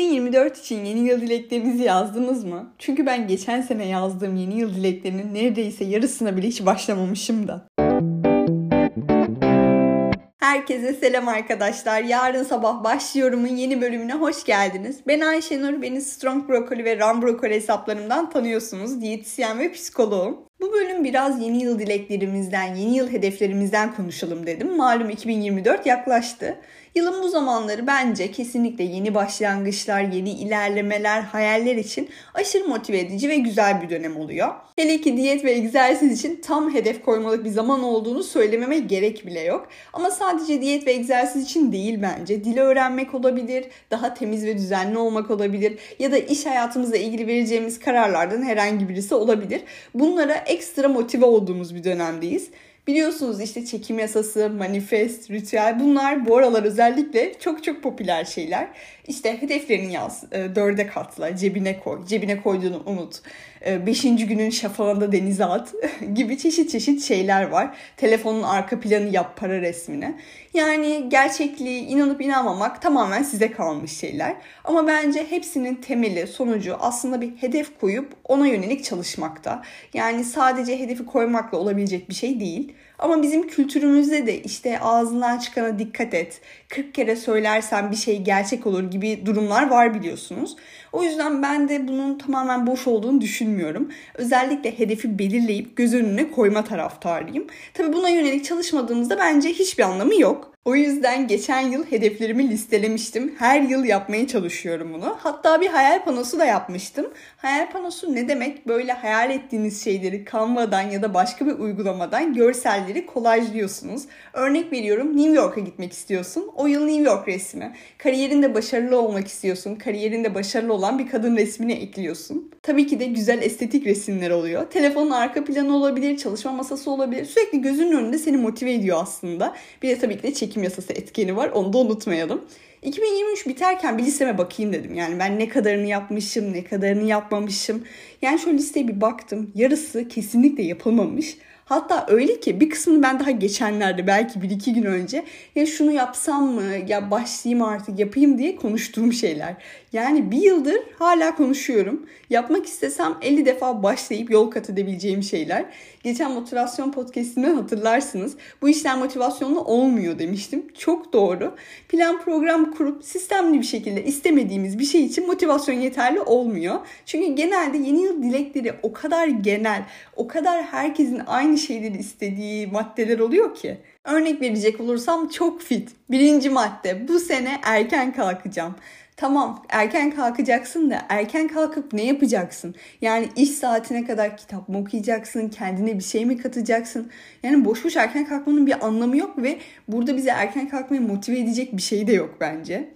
2024 için yeni yıl dileklerinizi yazdınız mı? Çünkü ben geçen sene yazdığım yeni yıl dileklerinin neredeyse yarısına bile hiç başlamamışım da. Herkese selam arkadaşlar. Yarın sabah başlıyorumun yeni bölümüne hoş geldiniz. Ben Ayşenur, beni Strong Broccoli ve Ram Broccoli hesaplarımdan tanıyorsunuz. Diyetisyen ve psikoloğum. Bu bölüm biraz yeni yıl dileklerimizden, yeni yıl hedeflerimizden konuşalım dedim. Malum 2024 yaklaştı. Yılın bu zamanları bence kesinlikle yeni başlangıçlar, yeni ilerlemeler, hayaller için aşırı motive edici ve güzel bir dönem oluyor. Hele ki diyet ve egzersiz için tam hedef koymalık bir zaman olduğunu söylememe gerek bile yok. Ama sadece diyet ve egzersiz için değil bence. Dili öğrenmek olabilir, daha temiz ve düzenli olmak olabilir ya da iş hayatımızla ilgili vereceğimiz kararlardan herhangi birisi olabilir. Bunlara ekstra motive olduğumuz bir dönemdeyiz. Biliyorsunuz işte çekim yasası, manifest, ritüel bunlar bu aralar özellikle çok çok popüler şeyler. İşte hedeflerini yaz, e, dörde katla, cebine koy, cebine koyduğunu unut, beşinci günün şafağında denize gibi çeşit çeşit şeyler var. Telefonun arka planı yap para resmine. Yani gerçekliği inanıp inanmamak tamamen size kalmış şeyler. Ama bence hepsinin temeli, sonucu aslında bir hedef koyup ona yönelik çalışmakta. Yani sadece hedefi koymakla olabilecek bir şey değil. Ama bizim kültürümüzde de işte ağzından çıkana dikkat et. 40 kere söylersen bir şey gerçek olur gibi durumlar var biliyorsunuz. O yüzden ben de bunun tamamen boş olduğunu düşünmüyorum. Özellikle hedefi belirleyip göz önüne koyma taraftarıyım. Tabii buna yönelik çalışmadığımızda bence hiçbir anlamı yok. O yüzden geçen yıl hedeflerimi listelemiştim. Her yıl yapmaya çalışıyorum bunu. Hatta bir hayal panosu da yapmıştım. Hayal panosu ne demek? Böyle hayal ettiğiniz şeyleri Canva'dan ya da başka bir uygulamadan görselleri kolajlıyorsunuz. Örnek veriyorum New York'a gitmek istiyorsun. O yıl New York resmi. Kariyerinde başarılı olmak istiyorsun. Kariyerinde başarılı olan bir kadın resmini ekliyorsun. Tabii ki de güzel estetik resimler oluyor. Telefonun arka planı olabilir, çalışma masası olabilir. Sürekli gözünün önünde seni motive ediyor aslında. Bir de tabii ki de çekim yasası etkeni var. Onu da unutmayalım. 2023 biterken bir listeme bakayım dedim. Yani ben ne kadarını yapmışım, ne kadarını yapmamışım. Yani şu listeye bir baktım. Yarısı kesinlikle yapılmamış. Hatta öyle ki bir kısmını ben daha geçenlerde belki bir iki gün önce ya şunu yapsam mı ya başlayayım artık yapayım diye konuştuğum şeyler. Yani bir yıldır hala konuşuyorum. Yapmak istesem 50 defa başlayıp yol kat edebileceğim şeyler. Geçen motivasyon podcastimden hatırlarsınız. Bu işler motivasyonlu olmuyor demiştim. Çok doğru. Plan program kurup sistemli bir şekilde istemediğimiz bir şey için motivasyon yeterli olmuyor. Çünkü genelde yeni yıl dilekleri o kadar genel, o kadar herkesin aynı şeyleri istediği maddeler oluyor ki. Örnek verecek olursam çok fit. Birinci madde bu sene erken kalkacağım. Tamam erken kalkacaksın da erken kalkıp ne yapacaksın? Yani iş saatine kadar kitap mı okuyacaksın? Kendine bir şey mi katacaksın? Yani boş boş erken kalkmanın bir anlamı yok ve burada bize erken kalkmaya motive edecek bir şey de yok bence.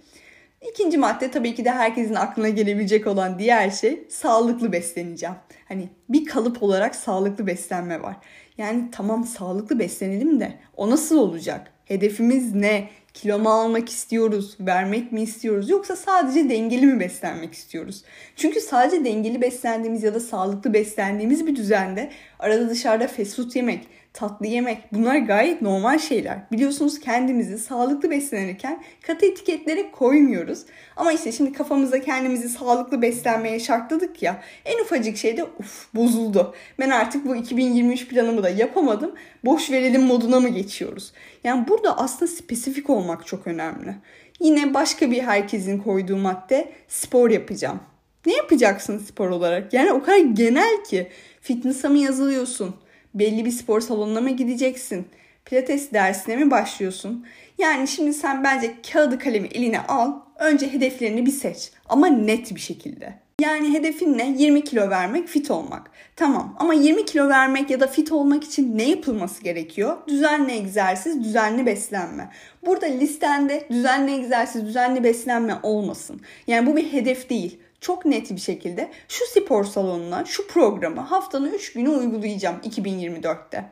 İkinci madde tabii ki de herkesin aklına gelebilecek olan diğer şey sağlıklı besleneceğim. Hani bir kalıp olarak sağlıklı beslenme var. Yani tamam sağlıklı beslenelim de o nasıl olacak? Hedefimiz ne? Kilo mu almak istiyoruz? Vermek mi istiyoruz? Yoksa sadece dengeli mi beslenmek istiyoruz? Çünkü sadece dengeli beslendiğimiz ya da sağlıklı beslendiğimiz bir düzende arada dışarıda fast food yemek, tatlı yemek bunlar gayet normal şeyler. Biliyorsunuz kendimizi sağlıklı beslenirken katı etiketlere koymuyoruz. Ama işte şimdi kafamızda kendimizi sağlıklı beslenmeye şartladık ya en ufacık şeyde uf bozuldu. Ben artık bu 2023 planımı da yapamadım. Boş verelim moduna mı geçiyoruz? Yani burada aslında spesifik olmak çok önemli. Yine başka bir herkesin koyduğu madde spor yapacağım. Ne yapacaksın spor olarak? Yani o kadar genel ki fitness'a mı yazılıyorsun? belli bir spor salonuna mı gideceksin? Pilates dersine mi başlıyorsun? Yani şimdi sen bence kağıdı kalemi eline al. Önce hedeflerini bir seç. Ama net bir şekilde. Yani hedefin ne? 20 kilo vermek, fit olmak. Tamam ama 20 kilo vermek ya da fit olmak için ne yapılması gerekiyor? Düzenli egzersiz, düzenli beslenme. Burada listende düzenli egzersiz, düzenli beslenme olmasın. Yani bu bir hedef değil çok net bir şekilde şu spor salonuna şu programı haftanın 3 günü uygulayacağım 2024'te.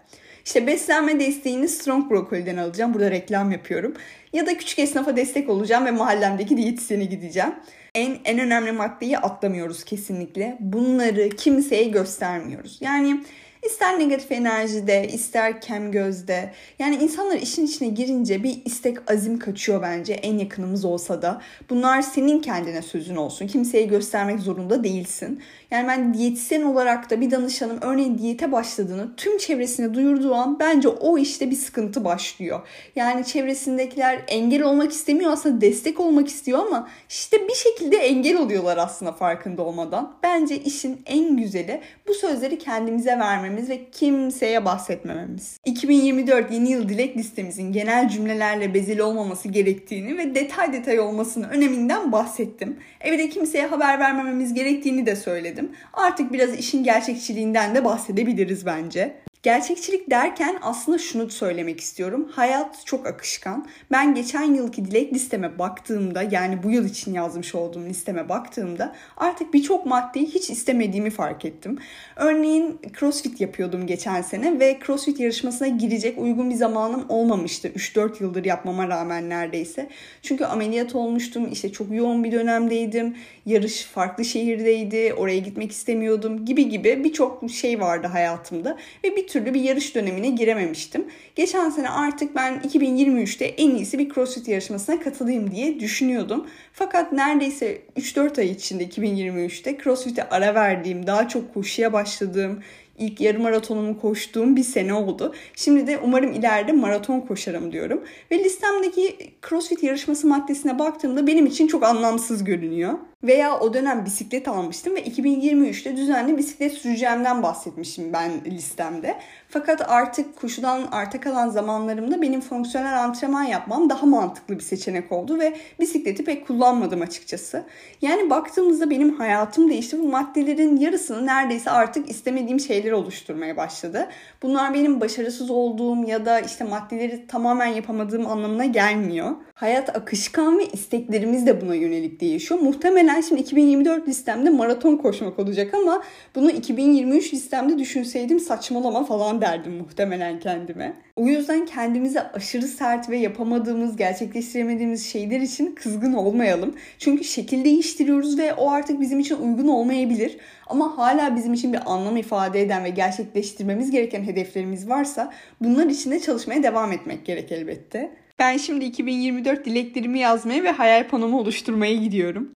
İşte beslenme desteğini Strong Broccoli'den alacağım. Burada reklam yapıyorum. Ya da küçük esnafa destek olacağım ve mahallemdeki diyetisyene gideceğim. En, en önemli maddeyi atlamıyoruz kesinlikle. Bunları kimseye göstermiyoruz. Yani İster negatif enerjide, ister kem gözde. Yani insanlar işin içine girince bir istek azim kaçıyor bence en yakınımız olsa da. Bunlar senin kendine sözün olsun. Kimseye göstermek zorunda değilsin. Yani ben diyetisyen olarak da bir danışanım örneğin diyete başladığını tüm çevresine duyurduğu an bence o işte bir sıkıntı başlıyor. Yani çevresindekiler engel olmak istemiyor aslında destek olmak istiyor ama işte bir şekilde engel oluyorlar aslında farkında olmadan. Bence işin en güzeli bu sözleri kendimize vermemiz ve kimseye bahsetmememiz. 2024 yeni yıl dilek listemizin genel cümlelerle bezeli olmaması gerektiğini ve detay detay olmasının öneminden bahsettim. Evde kimseye haber vermememiz gerektiğini de söyledim. Artık biraz işin gerçekçiliğinden de bahsedebiliriz bence. Gerçekçilik derken aslında şunu söylemek istiyorum. Hayat çok akışkan. Ben geçen yılki dilek listeme baktığımda yani bu yıl için yazmış olduğum listeme baktığımda artık birçok maddeyi hiç istemediğimi fark ettim. Örneğin crossfit yapıyordum geçen sene ve crossfit yarışmasına girecek uygun bir zamanım olmamıştı. 3-4 yıldır yapmama rağmen neredeyse. Çünkü ameliyat olmuştum. işte çok yoğun bir dönemdeydim. Yarış farklı şehirdeydi. Oraya gitmek istemiyordum gibi gibi birçok şey vardı hayatımda. Ve bir türlü bir yarış dönemine girememiştim. Geçen sene artık ben 2023'te en iyisi bir CrossFit yarışmasına katılayım diye düşünüyordum. Fakat neredeyse 3-4 ay içinde 2023'te CrossFit'e ara verdiğim, daha çok koşuya başladığım, ilk yarım maratonumu koştuğum bir sene oldu. Şimdi de umarım ileride maraton koşarım diyorum. Ve listemdeki CrossFit yarışması maddesine baktığımda benim için çok anlamsız görünüyor. Veya o dönem bisiklet almıştım ve 2023'te düzenli bisiklet süreceğimden bahsetmişim ben listemde. Fakat artık koşudan arta kalan zamanlarımda benim fonksiyonel antrenman yapmam daha mantıklı bir seçenek oldu ve bisikleti pek kullanmadım açıkçası. Yani baktığımızda benim hayatım değişti. Bu maddelerin yarısını neredeyse artık istemediğim şeyler oluşturmaya başladı. Bunlar benim başarısız olduğum ya da işte maddeleri tamamen yapamadığım anlamına gelmiyor. Hayat akışkan ve isteklerimiz de buna yönelik değişiyor. Muhtemelen şimdi 2024 listemde maraton koşmak olacak ama bunu 2023 listemde düşünseydim saçmalama falan derdim muhtemelen kendime. O yüzden kendimize aşırı sert ve yapamadığımız, gerçekleştiremediğimiz şeyler için kızgın olmayalım. Çünkü şekil değiştiriyoruz ve o artık bizim için uygun olmayabilir. Ama hala bizim için bir anlam ifade eden ve gerçekleştirmemiz gereken hedeflerimiz varsa bunlar için de çalışmaya devam etmek gerek elbette. Ben şimdi 2024 dileklerimi yazmaya ve hayal panomu oluşturmaya gidiyorum.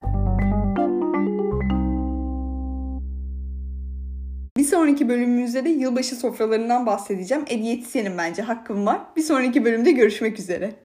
Bir sonraki bölümümüzde de yılbaşı sofralarından bahsedeceğim. E bence hakkım var. Bir sonraki bölümde görüşmek üzere.